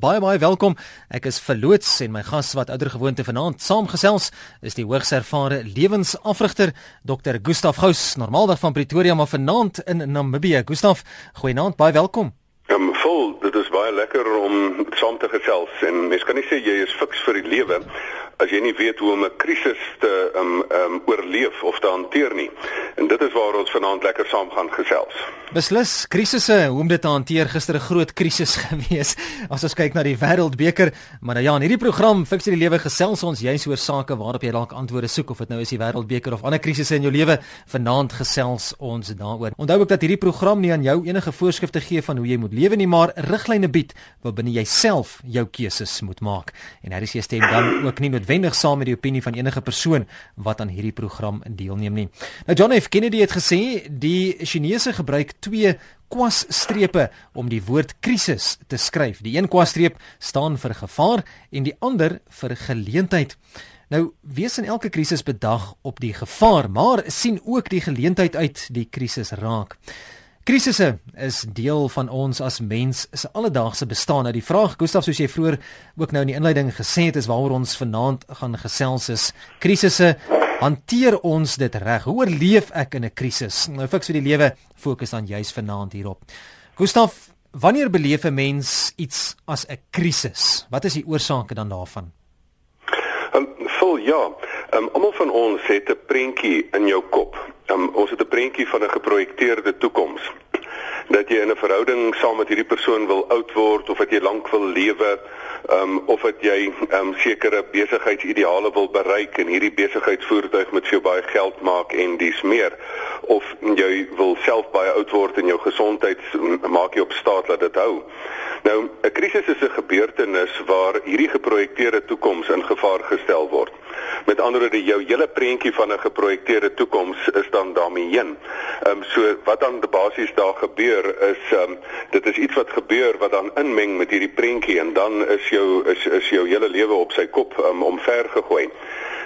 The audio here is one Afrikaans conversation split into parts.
Baie baie welkom. Ek is verloots en my gas wat ouer gewoonte vanaand saamgesels is die hoogs ervare lewensafrigter Dr. Gustaf Gous, normaalweg van Pretoria maar vanaand in Namibië. Gustaf, goeienaand, baie welkom. Ja, vol, dit is baie lekker om saam te gesels en mens kan nie sê jy is fiks vir die lewe as jy nie weet hoe om 'n krisis te um um oorleef of te hanteer nie. En dit is waar ons vanaand lekker saam gaan gesels. Beslis krisisse, hoe om dit te hanteer. Gister 'n groot krisis gewees as ons kyk na die Wêreldbeker, maar nou ja, in hierdie program fiks die lewe gesels ons juis oor sake waarop jy dalk antwoorde soek of dit nou is die Wêreldbeker of ander krisisse in jou lewe. Vanaand gesels ons daaroor. Onthou ook dat hierdie program nie aan jou enige voorskrifte gee van hoe jy moet lewe nie, maar riglyne bied waarbinne jy self jou keuses moet maak. En hier is jy stem dan ook nie noodwendig saam met die opinie van enige persoon wat aan hierdie program deelneem nie. Nou John F Kennedy het gesê die Chinese gebruik twee kwasstrepe om die woord krisis te skryf. Die een kwasstreep staan vir gevaar en die ander vir geleentheid. Nou, wees in elke krisis bedag op die gevaar, maar sien ook die geleentheid uit die krisis raak. Krisisse is deel van ons as mens se alledaagse bestaan. Nou die vraag, Gustaf, soos jy vroeër ook nou in die inleiding gesê het, is waaroor ons vanaand gaan gesels is. Krisisse, hanteer ons dit reg? Hoe oorleef ek in 'n krisis? Nou fiks vir die lewe fokus dan juis vanaand hierop. Gustaf, wanneer beleef 'n mens iets as 'n krisis? Wat is die oorsake dan daarvan? Um, vol ja. Um, Almal van ons het 'n prentjie in jou kop. Um, ons het 'n prentjie van 'n geprojekteerde toekoms dat jy in 'n verhouding saam met hierdie persoon wil oud word of dat jy lank wil lewe um, of dat jy um, sekere besigheidsideale wil bereik en hierdie besigheidsvoertuig met jou baie geld maak en dis meer of jy wil self baie oud word en jou gesondheid maak jy op staat dat dit hou nou 'n krisis is 'n gebeurtenis waar hierdie geprojekteerde toekoms in gevaar gestel word Met ander woorde jou hele prentjie van 'n geprojekteerde toekoms is dan daarmee heen. Ehm um, so wat dan basies daar gebeur is ehm um, dit is iets wat gebeur wat dan inmeng met hierdie prentjie en dan is jou is is jou hele lewe op sy kop um, omver gegooi.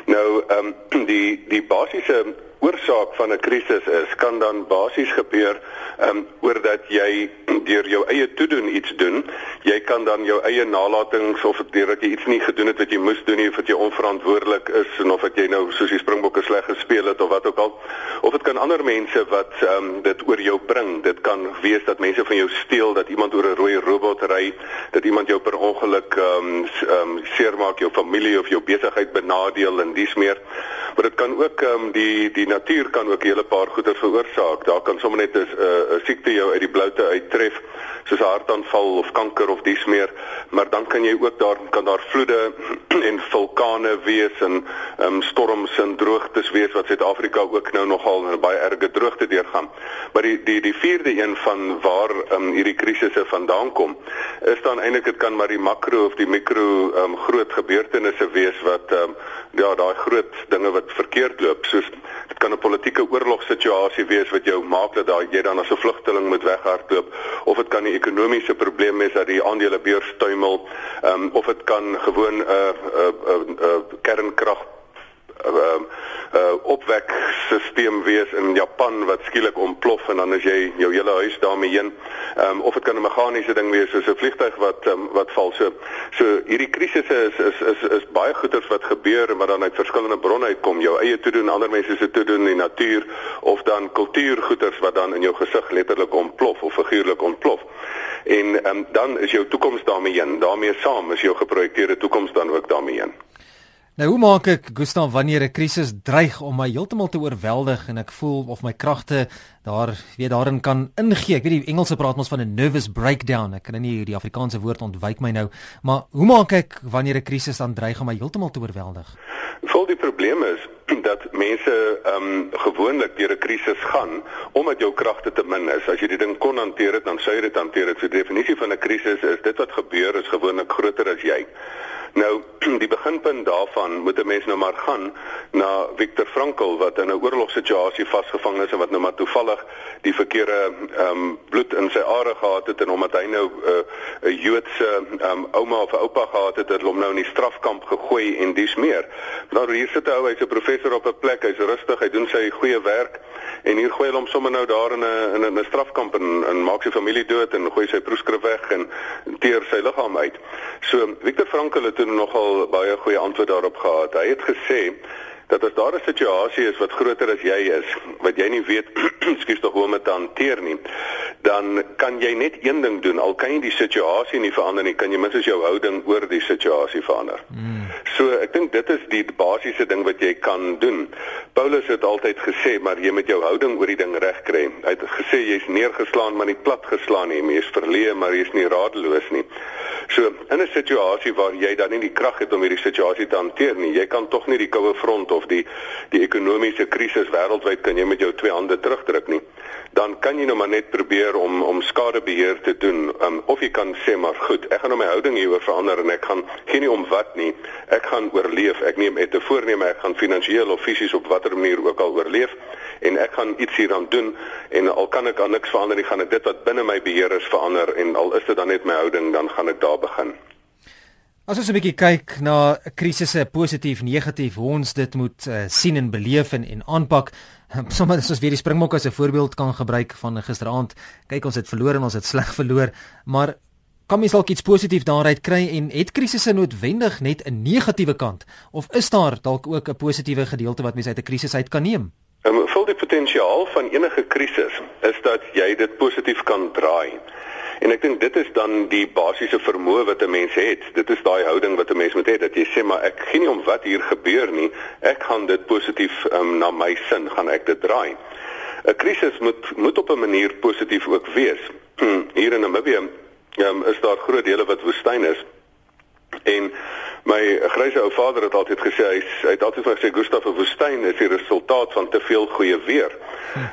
Nou ehm um, die die basiese oorsaak van 'n krisis is kan dan basies gebeur ehm um, oordat jy deur jou eie toedoen iets doen. Jy kan dan jou eie nalatings of deurdat jy iets nie gedoen het wat jy moes doen nie of dat jy onverantwoordelik is en of dat jy nou soos die Springbokke sleg gespeel het of wat ook al. Of dit kan ander mense wat ehm um, dit oor jou bring. Dit kan wees dat mense van jou steel, dat iemand oor 'n rooi robot ry, dat iemand jou per ongeluk ehm um, ehm um, seermaak, jou familie of jou besigheid benadeel en dis meer. Maar dit kan ook ehm um, die die natuur kan ook 'n hele paar goeie veroorsaak. Daar kan sommer net 'n 'n siekte jou uit die bloute uittref, soos 'n hartaanval of kanker of dies meer, maar dan kan jy ook daar kan daar vloede en vulkane wees en um, storms en droogtes wees wat Suid-Afrika ook nou nogal 'n baie erge droogte deurgaan. Maar die die die vierde een van waar um, hierdie krisisse vandaan kom, is dan eintlik dit kan maar die makro of die mikro um, groot gebeurtenisse wees wat um, ja, daai groot dinge wat verkeerd loop, soos dit kan 'n politieke oorlogssituasie wees wat jou maak dat jy dan as 'n vlugteling moet weghardloop. Of dit kan 'n ekonomiese probleem wees dat die aandelebeurs tuimel. Um, of dit kan gewoon 'n uh, uh, uh, uh, kernkrag uh, uh, opwekstelsel wees in Japan wat skielik ontplof en dan as jy jou hele huis daarmee heen. Ehm um, of dit kan 'n meganiese ding wees soos 'n vliegtuig wat um, wat val. So so hierdie krisisse is is is is baie goeters wat gebeur maar dan uit verskillende bronne uitkom. Jou eie te doen ander mense se te doen die natuur of dan kultuurgoeters wat dan in jou gesig letterlik ontplof of figuurlik ontplof. En um, dan is jou toekoms daarmee heen. Daarmee saam is jou geprojekteerde toekoms dan ook daarmee heen Nou hoe maak ek Gustav wanneer 'n krisis dreig om my heeltemal te oorweldig en ek voel of my kragte daar weet daarin kan ingee. Ek weet die Engelse praat ons van 'n nervous breakdown. Ek kan nie die Afrikaanse woord ontwyk my nou, maar hoe maak ek wanneer 'n krisis dan dreig om my heeltemal te oorweldig? Vol die probleem is dat mense ehm um, gewoonlik deur 'n krisis gaan omdat jou kragte te min is. As jy die ding kon hanteer het, dan sou jy dit hanteer het. So die definisie van 'n krisis is dit wat gebeur is gewoonlik groter as jy. Nou die beginpunt daarvan moet 'n mens nou maar gaan na Viktor Frankl wat in 'n oorlogssituasie vasgevang is en wat nou maar toevallig die verkeerde ehm um, bloed in sy are gehad het en omdat hy nou eh, 'n uh, Joodse ehm um, ouma of oupa gehad het, het hom nou in die strafkamp gegooi en dis meer. Nou hier sit 'n ou, hy's 'n professor op 'n plek, hy's rustig, hy doen sy goeie werk en hier gooi hulle hom sommer nou daar in 'n in 'n strafkamp en, en maak sy familie dood en gooi sy proeskrif weg en teer sy liggaam uit. So Viktor Frankl het toe nogal baie goeie antwoord daarop gehad. Hy het gesê dat as daar 'n situasie is wat groter as jy is, wat jy nie weet skuis tog hoe om dit te hanteer nie, dan kan jy net een ding doen. Al kan jy die situasie nie verander nie, kan jy minstens jou houding oor die situasie verander. Mm. So ek dink dit is die basiese ding wat jy kan doen. Paulus het altyd gesê, maar jy moet jou houding oor die ding regkry. Hy het gesê jy's neergeslaan maar nie plat geslaan nie, jy's verleë maar jy's nie radeloos nie. So in 'n situasie waar jy dan nie die krag het om hierdie situasie te hanteer nie, jy kan tog nie die koue front of die die ekonomiese krisis wêreldwyd kan jy met jou twee hande terugdruk nie. Dan kan jy nou maar net probeer om om skadebeheer te doen. Um, of jy kan sê maar goed, ek gaan nou my houding hieroor verander en ek gaan geen nie om wat nie. Ek gaan oorleef. Ek neem het 'n voorneme ek gaan finansiëel of fisies op watter manier ook al oorleef en ek gaan iets hieraan doen en al kan ek aan niks verander nie, gaan ek dit wat binne my beheer is verander en al is dit dan net my houding, dan gaan ek daar begin. As ons 'n bietjie kyk na krisisse positief, negatief, hoe ons dit moet uh, sien en beleef en, en aanpak. Sommige as ons weer die Springbok as 'n voorbeeld kan gebruik van gisteraand. Kyk, ons het verloor en ons het sleg verloor, maar kan mens dalk iets positief daaruit kry en het krisisse noodwendig net 'n negatiewe kant of is daar dalk ook 'n positiewe gedeelte wat mens uit 'n krisis uit kan neem? Um, vol die potensiaal van enige krisis is dat jy dit positief kan draai. En ek dink dit is dan die basiese vermoë wat 'n mens het. Dit is daai houding wat 'n mens moet hê dat jy sê maar ek gee nie om wat hier gebeur nie. Ek gaan dit positief um, na my sin gaan ek dit draai. 'n Krisis moet moet op 'n manier positief ook wees. hier in Namibië um, is daar groot dele wat woestyn is. En my grysse ou vader het altyd gesê hy, hy het altyd gesê Gustaf, 'n woestyn is die resultaat van te veel goeie weer.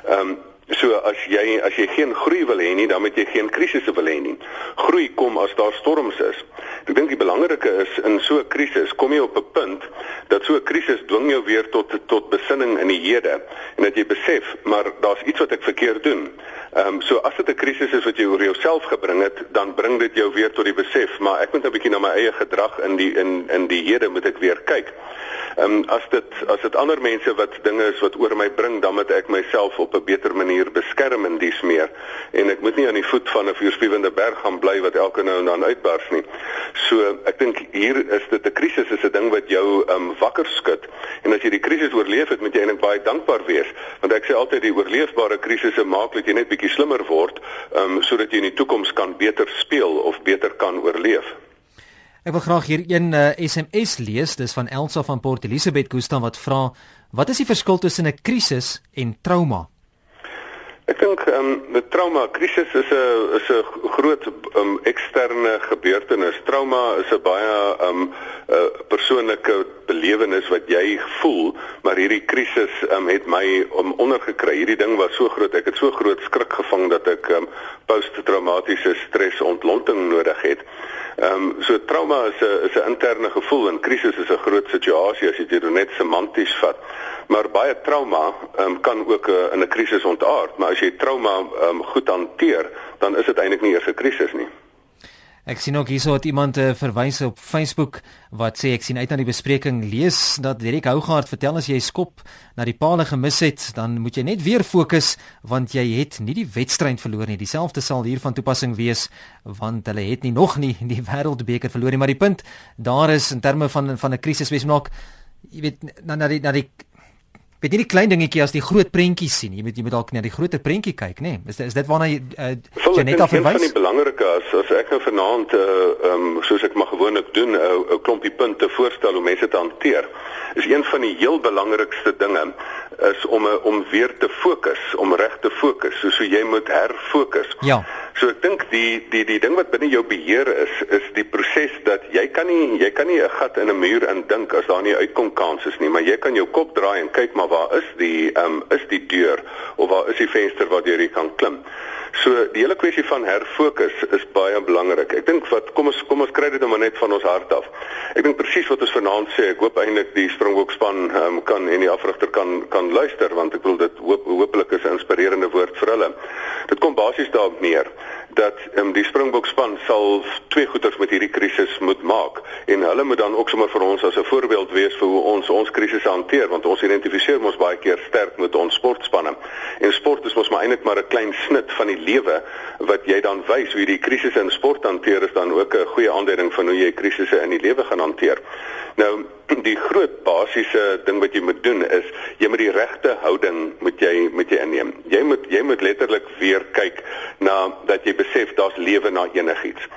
Ehm um, So as jy as jy geen groei wil hê nie, dan moet jy geen krisisse wil hê nie. Groei kom as daar storms is. Ek dink die belangrike is in so 'n krisis kom jy op 'n punt dat so 'n krisis dwing jou weer tot tot besinning in die hede en dat jy besef, maar daar's iets wat ek verkeerd doen. Ehm um, so as dit 'n krisis is wat jy oor jouself gebring het, dan bring dit jou weer tot die besef, maar ek moet 'n bietjie na my eie gedrag in die in in die hede moet ek weer kyk. Ehm um, as dit as dit ander mense wat dinge is wat oor my bring, dan moet ek myself op 'n beter manier beskerm en dis meer. En ek moet nie aan die voet van 'n vuurspiewende berg gaan bly wat elke nou en dan uitbars nie. So ek dink hier is dit 'n krisis is 'n ding wat jou um, wakker skud. En as jy die krisis oorleef het, moet jy eintlik baie dankbaar wees, want ek sê altyd die oorleefbare krisisse maak dat jy net bietjie slimmer word, um, sodat jy in die toekoms kan beter speel of beter kan oorleef. Ek wil graag hier een uh, eh, SMS lees, dis van Elsa van Port Elizabeth Gustan wat vra: "Wat is die verskil tussen 'n krisis en trauma?" Ek dink ehm um, 'n trauma krisis is 'n is 'n groot um, eksterne gebeurtenis. Trauma is 'n baie ehm um, 'n uh, persoonlike belewenis wat jy voel, maar hierdie krisis um, het my om ondergekry. Hierdie ding was so groot. Ek het so groot skrik gevang dat ek um, posttraumatiese stres ontlonting nodig het. Ehm um, so trauma is 'n is 'n interne gevoel en krisis is 'n groot situasie as jy dit net semanties vat. Maar baie trauma um, kan ook uh, in 'n krisis ontaard, maar as jy trauma um, goed hanteer, dan is dit eintlik nie eers 'n krisis nie. Ek sien ook hierso het iemand uh, verwys op Facebook wat sê ek sien uit na die bespreking lees dat Derek Hougaard vertel as jy skop na die paal gemis het, dan moet jy net weer fokus want jy het nie die wedstryd verloor nie. Dieselfde sal hier van toepassing wees want hulle het nie nog nie die wêreldbeker verloor nie, maar die punt daar is in terme van van 'n krisis wees nog jy weet na na die na die weet nie die klein dingetjie as die groot prentjies sien. Jy moet jy moet dalk na die groter prentjie kyk, nê? Nee? Is is dit waarna jy uh, Janetta verwys? Dit is die belangrike as as ek nou vanaand uh um, soos ek maar gewoonlik doen 'n uh, 'n klompie punte voorstel hoe mense dit hanteer. Is een van die heel belangrikste dinge is om 'n om weer te fokus, om reg te fokus. So so jy moet herfokus. Ja. So ek dink die die die ding wat binne jou beheer is, is die proses dat jy kan nie jy kan nie 'n gat in 'n muur indink as daar nie uitkom kans is nie, maar jy kan jou kop draai en kyk maar waar is die ehm um, is die deur of waar is die venster waardeur jy kan klim. So die hele kwessie van herfokus is baie belangrik. Ek dink wat kom ons kom ons kry dit nou maar net van ons hart af. Ek dink presies wat ons vanaand sê. Ek hoop eintlik die Springbok span um, kan en die afrigter kan kan luister want ek wil dit hoop hopelik is 'n inspirerende woord vir hulle. Dit kom basies daarop neer dat um, die Springbok span sal twee goeters met hierdie krisis moet maak. En hulle moet dan ook sommer vir ons as 'n voorbeeld wees vir hoe ons ons krisisse hanteer want ons identifiseer ons baie keer sterk met ons sportspanne. En sport is mos maar eintlik maar 'n klein snit van die lewe wat jy dan wys hoe jy die krisisse in sport hanteer is dan ook 'n goeie aanduiding van hoe jy krisisse in die lewe gaan hanteer. Nou die groot basiese ding wat jy moet doen is jy moet die regte houding moet jy moet jy inneem. Jy moet jy moet letterlik weer kyk na dat jy besef daar's lewe na enigiets.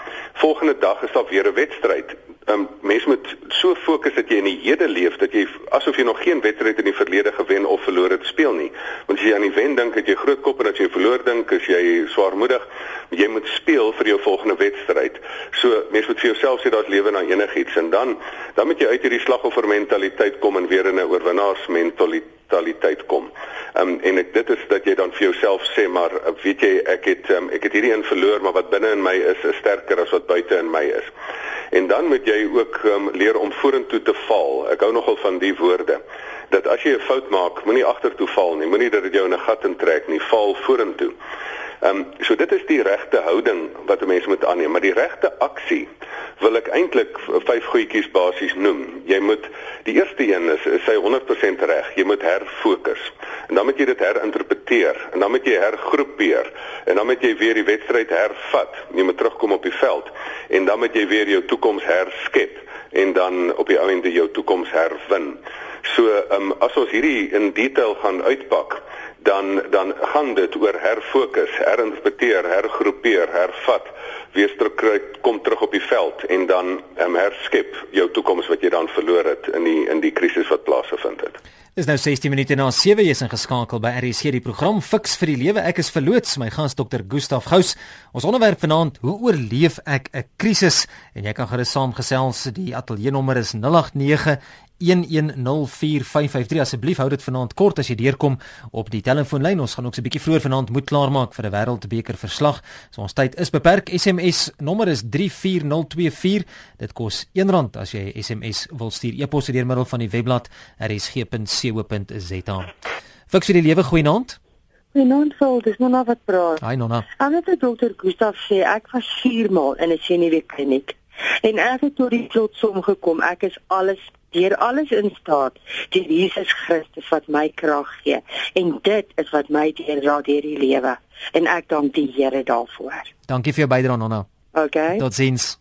Volgende dag is daar weer 'n wedstryd um, mens moet so fokus dat jy in die hede leef dat jy asof jy nog geen wedstryd in die verlede gewen of verloor het speel nie. Want as jy aan die wen dink, het jy groot kop en as jy verloor dink, is jy swaarmoedig. Jy moet speel vir jou volgende wedstryd. So mens moet vir jouself sê daar's lewe na enigiets en dan dan moet jy uit hierdie slagoffer mentaliteit kom en weer in 'n oorwinnaars mentaliteit kom. Ehm um, en ek, dit is dat jy dan vir jouself sê maar weet jy ek het um, ek het hierdie een verloor maar wat binne in my is is sterker as wat buite in my is. En dan moet jy ook um, leer om vorentoe te val. Ek hou nogal van die woorde dat as jy 'n fout maak, moenie agtertoe val nie. Moenie dat dit jou in 'n gat intrek nie. Val vorentoe. Ehm um, so dit is die regte houding wat 'n mens moet aanneem, maar die regte aksie wil ek eintlik vyf goedjies basies noem. Jy moet die eerste een is, sy 100% reg. Jy moet herfokus. En dan moet jy dit herinterpreteer en dan moet jy hergroepeer en dan moet jy weer die wedstryd hervat. Jy moet terugkom op die veld en dan moet jy weer jou toekoms herskep en dan op die einde jou toekoms herwin. So, ehm um, as ons hierdie in detail gaan uitpak, dan dan gaan dit oor herfokus, herinterpreteer, hergroepeer, hervat, weer terug kom terug op die veld en dan um, herskep jou toekoms wat jy dan verloor het in die in die krisis wat plaasgevind het. Dis nou 16 minute na 7 jy is ingeskakel by RC die program Fix vir die lewe. Ek is verloots my gas dokter Gustaf Gous. Ons onderwerp vanaand, hoe oorleef ek 'n krisis? En jy kan gerus saamgesels. Die ateljee nommer is 089 1104553 asseblief hou dit vanaand kort as jy deurkom op die telefoonlyn. Ons gaan ook so 'n bietjie vroeër vanaand moet klaarmaak vir 'n wêreldbeker verslag. So ons tyd is beperk. SMS nommer is 34024 dit kos R1 as jy SMS wil stuur. E-pos deur middel van die webblad rsg.co.za Fiks vir die lewe goeienaand Goeienaand vol dis Nonna wat praat. Hi Nonna. Anders het dokter Gustaf sê ek was 4 maal in 'n senuweekliniek en ek het tot die slotsom gekom. Ek is alles deur alles in staat deur Jesus Christus wat my krag gee en dit is wat my deur raad hierdie lewe en ek dank die Here daarvoor. Dankie vir jou bydrae Nonna. Okay. Totsiens.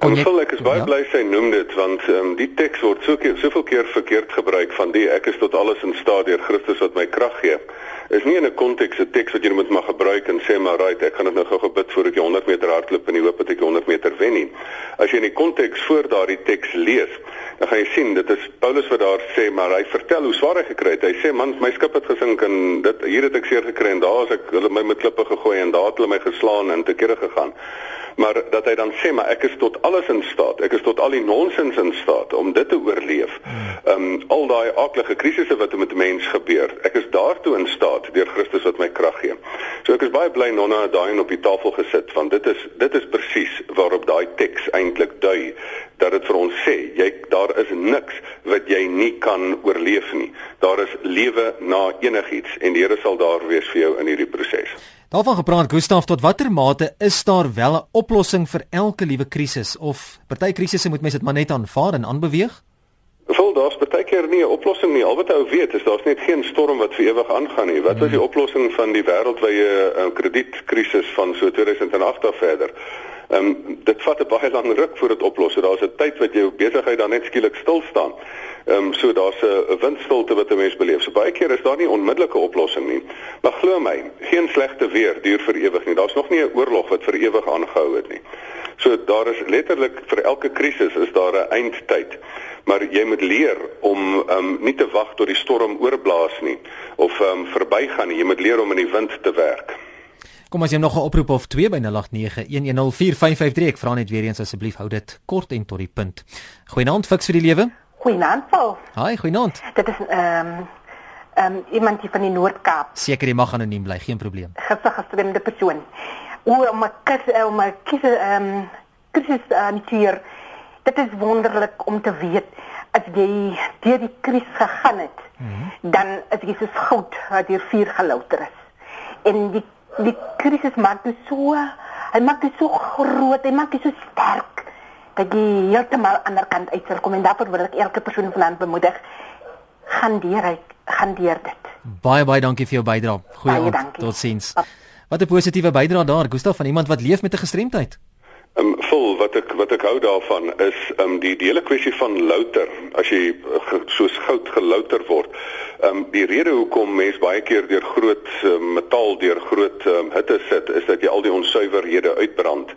En ek voel ek is baie ja? bly sy noem dit want um, die teks word so keer soveel keer verkeerd gebruik van die ek is tot alles in staat deur Christus wat my krag gee is nie in 'n konteks 'n teks wat jy moet maar gebruik en sê maar right ek gaan dit nou gou gebid voordat jy 100 meter hardloop in die hoop dat ek 100 meter wen nie. As jy in die konteks voor daardie teks lees, dan gaan jy sien dit is Paulus wat daar sê maar hy vertel hoe swaar hy gekry het. Hy sê man my skip het gesink en dit hier het ek seer gekry en daar as ek hulle my met klippe gegooi en daar het hulle my geslaan en te kere gegaan maar dat hy dan sê maar ek is tot alles in staat. Ek is tot al die nonsens in staat om dit te oorleef. Ehm um, al daai aardige krisisse wat met 'n mens gebeur. Ek is daartoe in staat deur Christus wat my krag gee. So ek is baie bly Nonna het daai op die tafel gesit want dit is dit is presies waarop daai teks eintlik dui dat dit vir ons sê jy daar is niks wat jy nie kan oorleef nie. Daar is lewe na enigiets en die Here sal daar wees vir jou in hierdie proses. Daarvan gepraat Gustaf tot watter mate is daar wel 'n oplossing vir elke liewe krisis of party krisisse moet mens dit maar net aanvaar en aanbeweeg? Vol daar's baie keer nie 'n oplossing nie. Al wat ou weet is daar's net geen storm wat vir ewig aangaan nie. Wat was die hmm. oplossing van die wêreldwye uh, kredietkrisis van so 2008 af verder? Ehm um, dit vat 'n baie lang ruk voor dit oplos. So daar's 'n tyd wat jou besigheid dan net skielik stil staan. Ehm um, so daar's 'n windstilte wat 'n mens beleef. So baie keer is daar nie onmiddellike oplossing nie. Maar glo my, geen slegte weer duur vir ewig nie. Daar's nog nie 'n oorlog wat vir ewig aangehou het nie. So daar is letterlik vir elke krisis is daar 'n eindtyd. Maar jy moet leer om ehm um, nie te wag tot die storm oorblaas nie of ehm um, verbygaan nie. Jy moet leer om in die wind te werk. Kom as jy nog 'n oproep of 2 by 0891104553 ek vra net weer eens asseblief hou dit kort en tot die punt. Goeienaand fiks vir die lewe. Goeienaand Paul. Haai, goeienaand. Dit is ehm um, ehm um, iemand hier van die Noord-Kaap. Seker jy mag anoniem bly, geen probleem. Gister gestremde persoon. Hoe om 'n kus om 'n kies ehm um, krisis hanteer. Dit is wonderlik om te weet as jy deur die krisis gegaan het, mm -hmm. dan is jy soos goud wat deur vuur gelouter is. En die die krisis maak dit so, hy maak dit so groot, hy maak dit so sterk dat jy heeltemal aan die ander kant uit kom en daarvoor wil ek elke persoon vanaand bemoedig gaan deur hy gaan deur dit. Baie baie dankie vir jou bydrae. Goeie aand. Totsiens. Wat 'n positiewe bydrae daar, Gustaf van iemand wat leef met 'n gestremdheid. Ehm um, vol wat ek wat ek hou daarvan is ehm um, die die hele kwessie van louter as jy uh, soos goud gelouter word. Ehm um, die rede hoekom mense baie keer deur groot uh, metaal deur groot um, hitte sit is dat jy al die onsuiverhede uitbrand.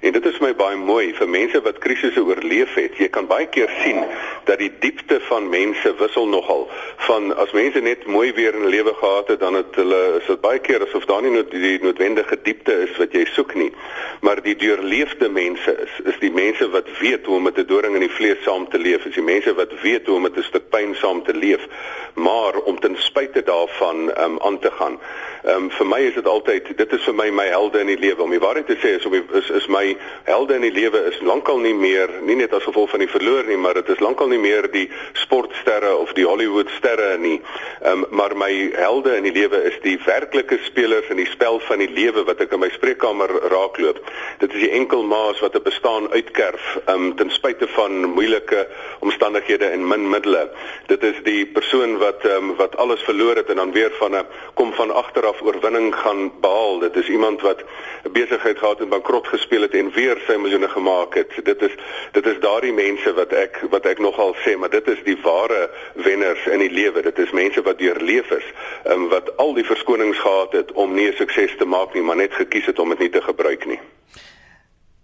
En dit is my baie mooi vir mense wat krisisse oorleef het. Jy kan baie keer sien dat die diepte van mense wissel nogal. Van as mense net mooi weer in lewe gehad het, dan het hulle is dit baie keer asof daar nie nood, die noodwendige diepte is wat jy soek nie. Maar die deurleefde mense is is die mense wat weet hoe om met 'n doring in die vlees saam te leef. Is die mense wat weet hoe om met 'n stuk pyn saam te leef, maar om ten spyte daarvan um, aan te gaan. Ehm um, vir my is dit altyd dit is vir my my helde in die lewe om die waarheid te sê is op is is my helde in die lewe is lankal nie meer nie net as gevolg van die verloor nie, maar dit is lankal nie meer die sportsterre of die Hollywood sterre nie. Ehm um, maar my helde in die lewe is die werklike spelers in die spel van die lewe wat ek in my spreekkamer raakloop. Dit is die enkel maas wat 'n bestaan uitkerf ehm um, ten spyte van moeilike omstandighede en min middele. Dit is die persoon wat ehm um, wat alles verloor het en dan weer van 'n kom van agter af oorwinning gaan behaal. Dit is iemand wat besigheid gehad en bankrot gespeel het en weer sy miljoene gemaak het. Dit is dit is daardie mense wat ek wat ek nogal sê, maar dit is die ware wenners in die lewe. Dit is mense wat deurleef is, um, wat al die verskonings gehad het om nie 'n sukses te maak nie, maar net gekies het om dit nie te gebruik nie.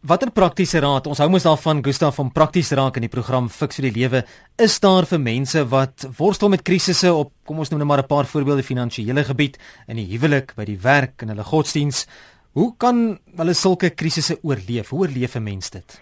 Watter praktiese raad? Ons hou mos daarvan Gustaf van prakties raak in die program Fix vir die lewe. Is daar vir mense wat worstel met krisisse op kom ons noem net maar 'n paar voorbeelde finansiële gebied in die huwelik, by die werk en hulle godsdiens? Hoe kan hulle sulke krisisse oorleef? Hoe oorleef 'n mens dit?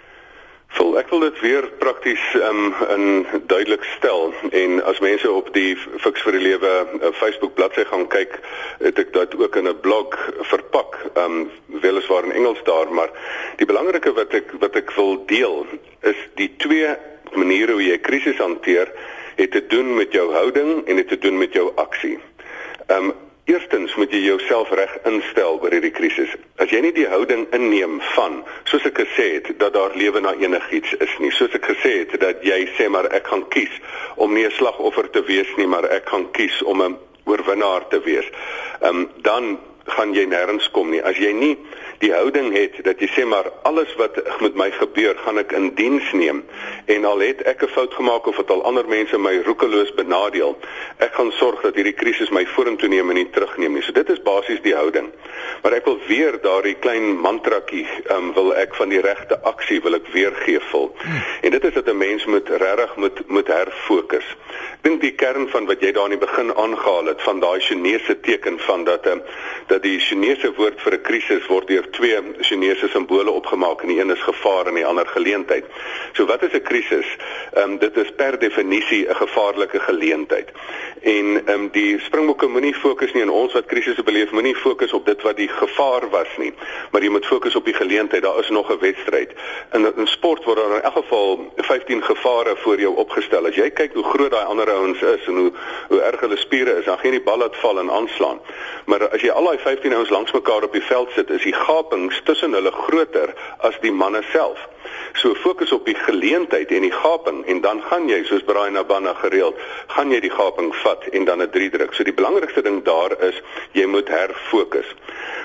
Vol ek wil dit weer prakties um, in duidelik stel en as mense op die Fix vir die Lewe uh, Facebook bladsy gaan kyk, het ek dit ook in 'n blog verpak, um weliswaar in Engels daar, maar die belangrike wat ek wat ek wil deel is die twee maniere hoe jy krisis hanteer het te doen met jou houding en het te doen met jou aksie. Um Eerstens moet jy jouself reg instel oor hierdie krisis. As jy nie die houding inneem van, soos ek gesê het, dat daar lewe na enigiets is nie, soos ek gesê het dat jy sê maar ek gaan kies om nie 'n slagoffer te wees nie, maar ek gaan kies om 'n oorwinnaar te wees. Ehm um, dan gaan jy nêrens kom nie. As jy nie die houding het dat jy sê maar alles wat met my gebeur, gaan ek in diens neem en al het ek 'n fout gemaak of het al ander mense my roekeloos benadeel, ek gaan sorg dat hierdie krisis my vorentoe neem en nie terugneem nie. So dit is basies die houding. Maar ek wil weer daardie klein mantrakie, um, wil ek van die regte aksie wil ek weer gee vol. Hmm. En dit is dat 'n mens moet regtig moet moet herfokus. Dink die kern van wat jy daar in die begin aangehaal het van daai Chinese teken van dat 'n um, dat die Chinese woord vir 'n krisis word deur twee Chinese simbole opgemaak en die een is gevaar en die ander geleentheid. So wat is 'n krisis? Ehm um, dit is per definisie 'n gevaarlike geleentheid. En ehm um, die Springbokke moenie fokus nie in ons wat krisisse beleef, moenie fokus op dit wat die gevaar was nie, maar jy moet fokus op die geleentheid. Daar is nog 'n wedstryd. In in sport word daar in elk geval 15 gevare voor jou opgestel. As jy kyk hoe groot daai ander ouens is en hoe hoe erg hulle spiere is, dan jy die bal laat val en aanslaan. Maar as jy al daai 15 ouens langs mekaar op die veld sit, is die gapings tussen hulle groter as die manne self. So fokus op die geleentheid en die gaping en dan gaan jy soos Brian Abana gereeld, gaan jy die gaping vat en dan 'n 3 druk. So die belangrikste ding daar is jy moet herfokus.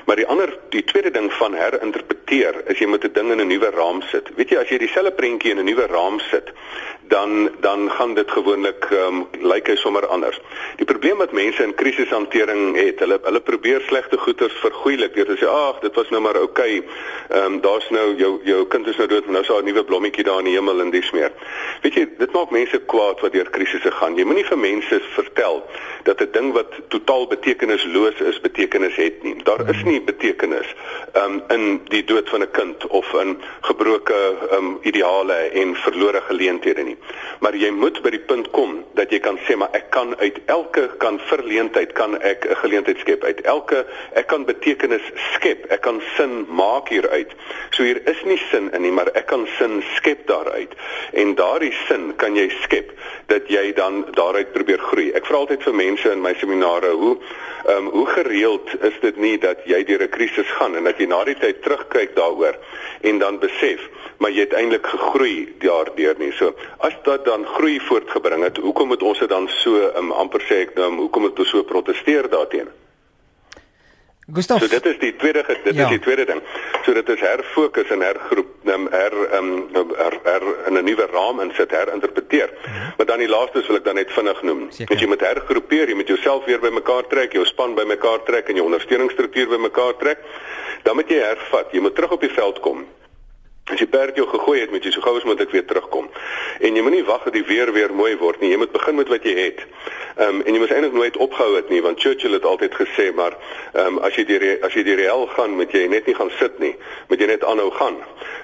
Maar die ander die tweede ding van herinterpreteer is jy moet 'n ding in 'n nuwe raam sit. Weet jy as jy dieselfde prentjie in 'n nuwe raam sit, dan dan gaan dit gewoonlik ehm um, lyk hy sommer anders. Die probleem wat mense in krisishantering het, hulle hulle probeer slegte goeders vergoeilik te sê ag, dit was nou maar oukei, okay, ehm um, daar's nou jou jou kind is nou dood, nou daar 'n nuwe blommetjie daar in die hemel en dis meer. Weet jy, dit maak mense kwaad wat deur krisisse gaan. Jy moenie vir mense vertel dat 'n ding wat totaal betekenisloos is, betekenis het nie. Daar is nie betekenis ehm um, in die dood van 'n kind of in gebroke ehm um, ideale en verlore geleenthede nie. Maar jy moet by die punt kom dat jy kan sê maar ek kan uit elke kan verleentheid kan ek 'n geleentheid skep. Uit elke ek kan betekenis skep. Ek kan sin maak hieruit. So hier is nie sin in nie, maar ek kan sin skep daaruit. En daardie sin kan jy skep dat jy dan daaruit probeer groei. Ek vra altyd vir mense in my seminare hoe ehm um, hoe gereeld is dit nie dat jy deur 'n krisis gaan en dat jy na die tyd terugkyk daaroor en dan besef maar jy het eintlik gegroei daardeur nie. So as dit dan groei voortgebring het, hoekom moet ons dit dan so um, amper sê ek nou hoekom moet ons so proteseer daarteenoor? Gustav. So dit is die tweede dit ja. is die tweede ding. So dit is herfokus en hergroep um, her um her, her in 'n nuwe raam insit, herinterpreteer. Ja. Maar dan die laaste wil ek dan net vinnig noem. Want jy moet hergroepeer, jy moet jouself weer bymekaar trek, jou span bymekaar trek en jou ondersteuningsstruktuur bymekaar trek. Dan moet jy hervat. Jy moet terug op die veld kom. As jy perd jou gegooi het, moet jy so gou as moontlik weer terugkom. En jy moenie wag dat die weer weer mooi word nie. Jy moet begin met wat jy het. Ehm um, en jy moet eintlik nooit opgehou het nie, want Churchill het altyd gesê, maar ehm um, as jy die as jy die reël gaan, moet jy net nie gaan sit nie. Moet jy net aanhou gaan.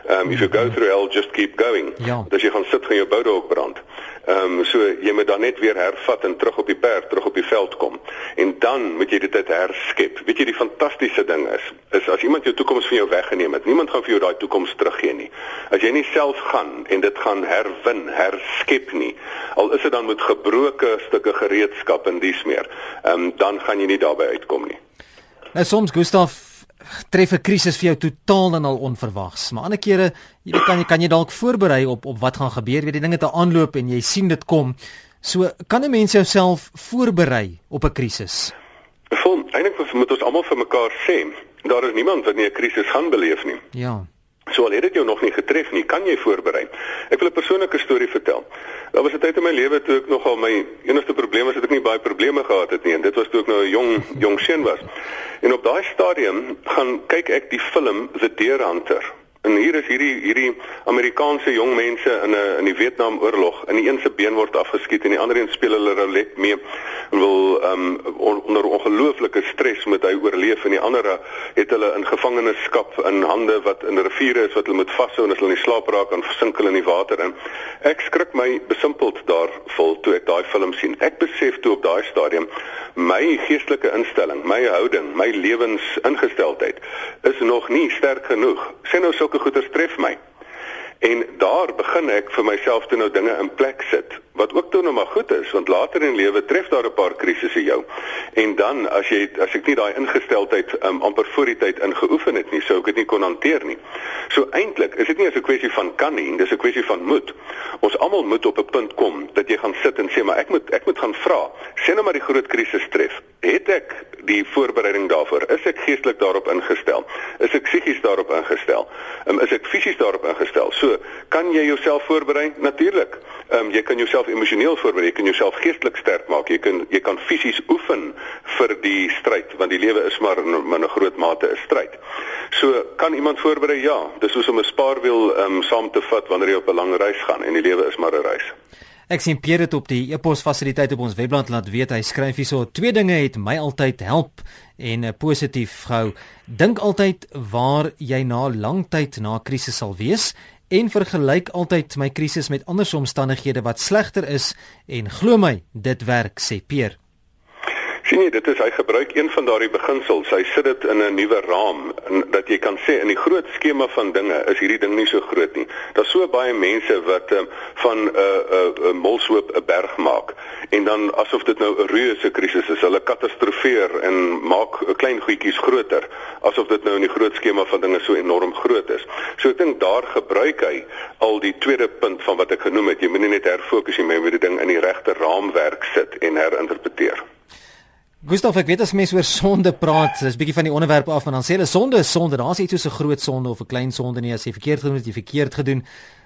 Ehm um, if you go through hell, just keep going. Ja. As jy gaan sit, gaan jou boude ook brand. Ehm um, so jy moet dan net weer hervat en terug op die perd, terug op die veld kom. En dan moet jy dit herskep. Weet jy die fantastiese ding is, is as iemand jou toekoms van jou weggeneem het, niemand gaan vir jou daai toekoms teruggee nie. As jy nie self gaan en dit gaan herwin, herskep nie, al is dit dan met gebroke stukke gereedskap en dies meer, ehm um, dan gaan jy nie daarbey uitkom nie. Nou soms Gustaf tref 'n krisis vir jou totaal en al onverwags. Maar ander kere, jy kan jy kan jy dalk voorberei op op wat gaan gebeur, weet die dinge te aanloop en jy sien dit kom. So kan 'n mens jouself voorberei op 'n krisis. Vol, eintlik moet ons almal vir mekaar sê, daar is niemand wat nie 'n krisis gaan beleef nie. Ja. So al dit jou nog nie getref nie, kan jy voorberei. Ek wil 'n persoonlike storie vertel. Daar was 'n tyd in my lewe toe ek nogal my enigste probleem was dat ek nie baie probleme gehad het nie en dit was toe ek nou 'n jong jong seun was. En op daai stadium gaan kyk ek die film The Deer Hunter. En hier is hierdie hierdie Amerikaanse jong mense in 'n in die Vietnamoorlog. In die een se been word afgeskiet en die ander een speel hulle roulette mee en wil um on, onder ongelooflike stres met hy oorleef en die ander het hulle in gevangenskap in hande wat in riviere is wat hulle moet vashou en as hulle nie slaap raak dan versink hulle in die water in. Ek skrik my besimpeld daar vol toe ek daai film sien. Ek besef toe op daai stadium my geestelike instelling, my houding, my lewensingesteldheid is nog nie sterk genoeg. Sê nou so sulke goeie tref my. En daar begin ek vir myself toe nou dinge in plek sit wat ook toe nou maar goed is want later in lewe tref daar 'n paar krisisse jou. En dan as jy as ek nie daai ingesteldheid um, amper voor die tyd ingeoefen het nie, sou ek dit nie kon hanteer nie. So eintlik is dit nie 'n kwessie van kan nie, dis 'n kwessie van moed. Ons almal moet op 'n punt kom dat jy gaan sit en sê maar ek moet ek moet gaan vra. Sien nou maar die groot krisis tref. Het ek die voorbereiding daarvoor? Is ek geestelik daarop ingestel? Is ek psigies daarop ingestel? Um, is ek fisies daarop ingestel? So, kan jy jouself voorberei? Natuurlik. Ehm um, jy kan jouself emosioneel voorberei, jy kan jouself geestelik sterk maak. Jy kan jy kan fisies oefen vir die stryd want die lewe is maar in, in 'n groot mate 'n stryd. So kan iemand voorberei? Ja, dis soos om 'n spaarwiel ehm um, saam te vat wanneer jy op 'n lang reis gaan en die lewe is maar 'n reis. Ek sien Pierre dit op die e-pos fasiliteit op ons webblad laat weet hy skryf hierso twee dinge het my altyd help en positief gehou. Dink altyd waar jy na lang tyd na krisis sal wees en vergelyk altyd my krisis met ander omstandighede wat slegter is en glo my dit werk sê Peer sien jy dit is hy gebruik een van daardie beginsels. Hy sit dit in 'n nuwe raam dat jy kan sê in die groot skema van dinge is hierdie ding nie so groot nie. Daar's so baie mense wat um, van 'n uh, 'n uh, 'n molshoop 'n berg maak en dan asof dit nou 'n reuse krisis is. Hulle katastrofeer en maak klein goedjies groter asof dit nou in die groot skema van dinge so enorm groot is. So ek dink daar gebruik hy al die tweede punt van wat ek genoem het. Jy moet nie net herfokus nie, jy moet die ding in die regte raamwerk sit en herinterpreteer. Gustav, ek weet as mense oor sonde praat, dis bietjie van die onderwerp af, maar dan sê hulle sonde is sonde. Daar's iets soos 'n groot sonde of 'n klein sonde nie as jy verkeerd gedoen het, jy verkeerd gedoen.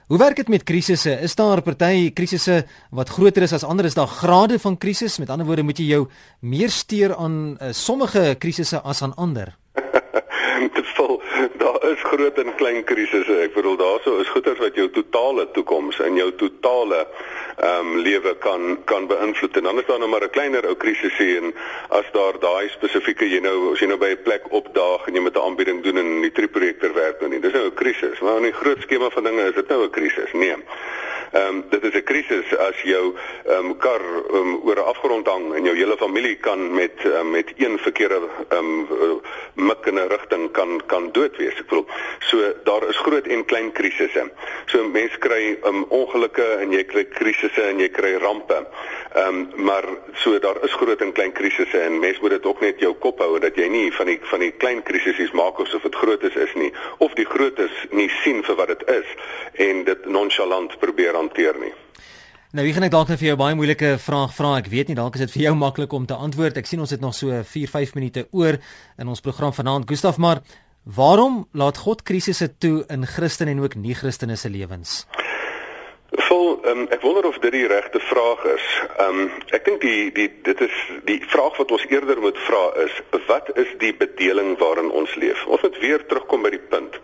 Hoe werk dit met krisisse? Is daar party krisisse wat groter is as ander? Is daar grade van krisis? Met ander woorde, moet jy jou meer steur aan uh, sommige krisisse as aan ander? daar is groot en klein krisisse. Ek bedoel daarso is goeters wat jou totale toekoms en jou totale ehm um, lewe kan kan beïnvloed. En dan is daar nog maar 'n kleiner ou krisis hier en as daar daai spesifieke jy nou as jy nou by 'n plek opdaag en jy met 'n aanbieding doen en die triprojektor werk nou nie. Dis nou 'n krisis. Maar in die groot skema van dinge is dit nou 'n krisis. Nee. Ehm um, dit is 'n krisis as jou ehm um, kar um, oor 'n afgrond hang en jou hele familie kan met um, met een verkeerde ehm um, mik in 'n rigting kan kan dood wees. Ek bedoel, so daar is groot en klein krisisse. So mense kry um, ongelukke en jy kry krisisse en jy kry rampe. Ehm um, maar so daar is groot en klein krisisse en mense moet dit ook net jou kop hou dat jy nie van die van die klein krisisse maak asof dit groot is is nie of die grootes nie sien vir wat dit is en dit nonchalant probeer hanteer nie. Nou, ek gaan net dalk net vir jou baie moeilike vraag vra. Ek weet nie dalk is dit vir jou maklik om te antwoord. Ek sien ons het nog so 4-5 minute oor in ons program vanaand. Gustaf, maar waarom laat God krisisse toe in Christen en ook nie-Christene se lewens? Vol, um, ek wonder of dit die regte vraag is. Um ek dink die die dit is die vraag wat ons eerder moet vra is wat is die bedeling waarin ons leef? Ons moet weer terugkom by die punt.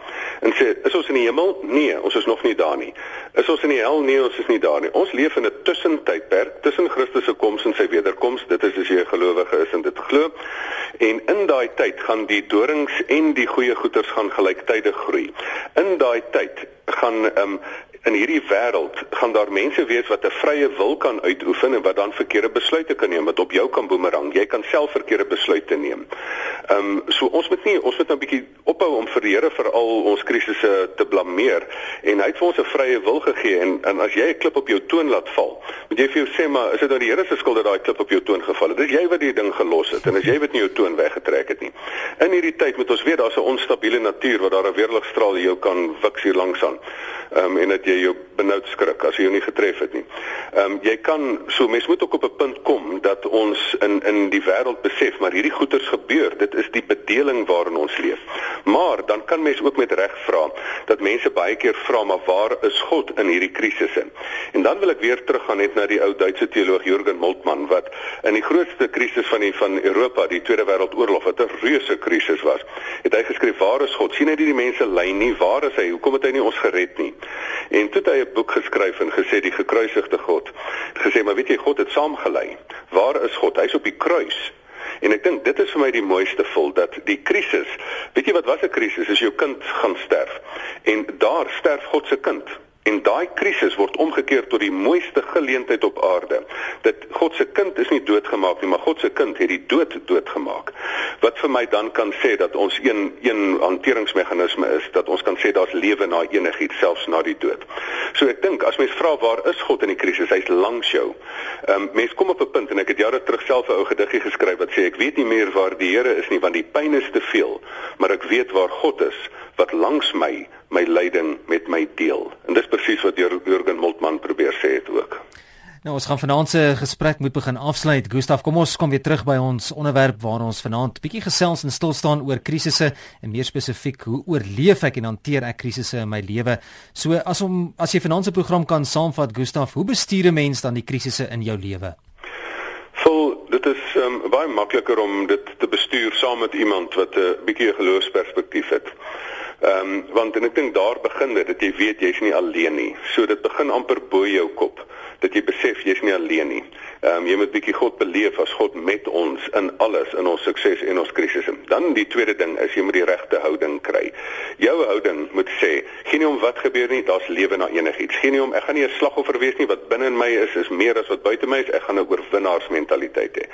En sê is ons in die hemel? Nee, ons is nog nie daar nie. Is ons in die hel? Nee, ons is nie daar nie. Ons leef in 'n tussentydperk tussen Christus se koms en sy wederkoms. Dit is as jy 'n gelowige is en dit glo. En in daai tyd gaan die dorings en die goeie goeders gaan gelyktydig groei. In daai tyd gaan um in hierdie wêreld gaan daar mense wees wat 'n vrye wil kan uitoefen en wat dan verkeerde besluite kan neem wat op jou kan boemerang. Jy kan self verkeerde besluite neem. Ehm um, so ons moet nie ons moet nou 'n bietjie ophou om vir die Here vir al ons krisisse te blameer en hy het vir ons 'n vrye wil gegee en en as jy 'n klip op jou toon laat val, moet jy vir jou sê maar is dit nou die Here se skuld dat daai klip op jou toon geval het? Dis jy wat die ding gelos het en as jy wat nie jou toon weggetrek het nie. In hierdie tyd moet ons weet daar's 'n onstabiele natuur wat daar 'n weerligstraal jou kan wiks hier langs aan. Ehm um, en dat jou benoud skrik as jy jou nie getref het nie. Ehm um, jy kan so mens moet ook op 'n punt kom dat ons in in die wêreld besef maar hierdie goeters gebeur. Dit is die bedeling waarin ons leef. Maar dan kan mens ook met reg vra dat mense baie keer vra maar waar is God in hierdie krisisse? En dan wil ek weer teruggaan net na die ou Duitse teoloog Jürgen Moltmann wat in die grootste krisis van die van Europa, die Tweede Wêreldoorlog wat 'n reuse krisis was, het hy geskryf waar is God? sien hy die mense ly nie? Waar is hy? Hoekom het hy nie ons gered nie? En toe het hy 'n boek geskryf en gesê die gekruisigde God. Gesê maar weet jy God het saamgelei. Waar is God? Hy's op die kruis. En ek dink dit is vir my die mooiste vol dat die krisis, weet jy wat was 'n krisis? Is jou kind gaan sterf. En daar sterf God se kind. En daai krisis word omgekeer tot die mooiste geleentheid op aarde. Dat God se kind is nie doodgemaak nie, maar God se kind het die dood doodgemaak. Wat vir my dan kan sê dat ons een een hanteringsmeganisme is dat ons kan sê daar's lewe na enigiets selfs na die dood. So ek dink as mens vra waar is God in die krisis? Hy's langs jou. Ehm um, mense kom op 'n punt en ek het jare terug self 'n ou gediggie geskryf wat sê ek weet nie meer waar die Here is nie want die pyn is te veel, maar ek weet waar God is wat langs my my lyding met my deel. En dis presies wat Jürgen Moltmann probeer sê het ook. Nou ons gaan vanaand se gesprek moet begin afsluit. Gustaf, kom ons kom weer terug by ons onderwerp waar ons vanaand bietjie gesels en stil staan oor krisisse en meer spesifiek hoe oorleef ek en hanteer ek krisisse in my lewe. So as om as jy vanaand se program kan saamvat Gustaf, hoe bestuur 'n mens dan die krisisse in jou lewe? Vol, dit is um, baie makliker om dit te bestuur saam met iemand wat 'n uh, bietjie geloofsperspektief het. Ehm um, want en ek dink daar begin dit dat jy weet jy's nie alleen nie. So dit begin amper bo jou kop dat jy besef jy's nie alleen nie. Ehm um, jy moet bietjie God beleef as God met ons in alles in ons sukses en ons krisisse. Dan die tweede ding is jy moet die regte houding kry. Jou houding moet sê, geen om wat gebeur nie, daar's lewe na enigiets. Geen om ek gaan nie 'n slagoffer wees nie wat binne in my is is meer as wat buite my is. Ek gaan 'n oorwinnaarsmentaliteit hê.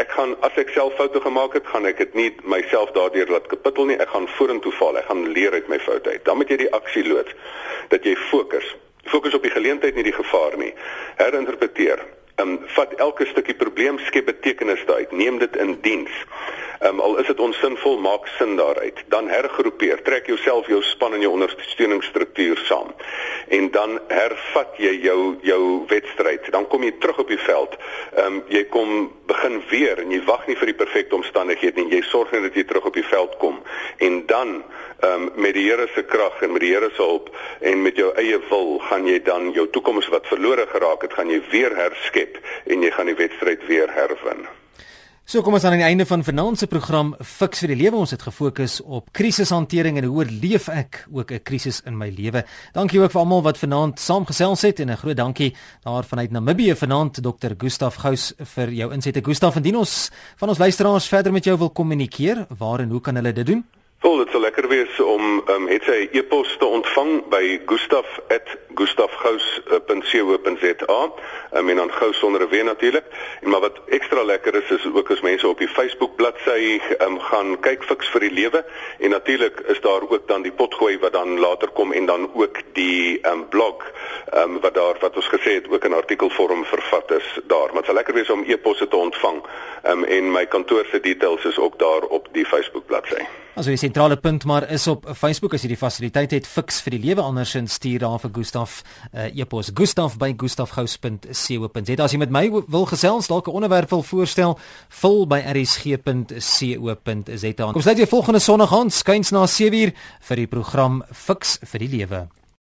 Ek gaan as ek self foute gemaak het, gaan ek dit nie myself daardeur laat kapittel nie. Ek gaan vorentoe val. Ek gaan leer uit my foute uit. Dan moet jy die aksie loods dat jy fokus. Fokus op die geleentheid nie die gevaar nie. Herinterpreteer. Ehm um, vat elke stukkie probleem skep betekenis daaruit. Neem dit in diens. Um, al is dit onsinvol, maak sin daaruit. Dan hergroepeer. Trek jouself, jou span en jou ondersteuningsstruktuur saam. En dan hervat jy jou jou wedstryd. Dan kom jy terug op die veld. Ehm um, jy kom begin weer en jy wag nie vir die perfekte omstandighede nie. Jy sorg net dat jy terug op die veld kom. En dan ehm um, met die Here se krag en met die Here se hulp en met jou eie wil gaan jy dan jou toekoms wat verlore geraak het, gaan jy weer herskep en jy gaan die wedstryd weer herwin. So kom ons aan aan die einde van vanaand se program Fix vir die lewe. Ons het gefokus op krisishantering en hoe oorleef ek ook 'n krisis in my lewe. Dankie ook vir almal wat vanaand saamgesels het en 'n groot dankie daar vanuit Namibië vanaand Dr. Gustaf Gous vir jou insette. Gustaf, indien ons van ons luisteraars verder met jou wil kommunikeer, waar en hoe kan hulle dit doen? Wel, dit sal lekker wees om ehm um, het sy e-pos te ontvang by gustaf@gustafgous.co.za. Um, en dan gou sonder 'n w natuurlik. En maar wat ekstra lekker is is ook as mense op die Facebook bladsy ehm um, gaan kyk fiks vir die lewe en natuurlik is daar ook dan die potgooi wat dan later kom en dan ook die ehm um, blog ehm um, wat daar wat ons gesê het ook in artikelvorm vervat is daar. Maar dit sal lekker wees om e-posse te ontvang. Ehm um, en my kantoor se details is ook daar op die Facebook bladsy. Also die sentrale punt maar is op Facebook as jy die fasiliteit het fiks vir die lewe andersins stuur daar vir Gustaf uh, e-pos. Gustaf by gustafgous.co.za as jy met my wil gesels dalk 'n onderwerp wil voorstel vul by rsg.co.za kom sluit weer volgende sonderdag aan skuins na 7uur vir die program fiks vir die lewe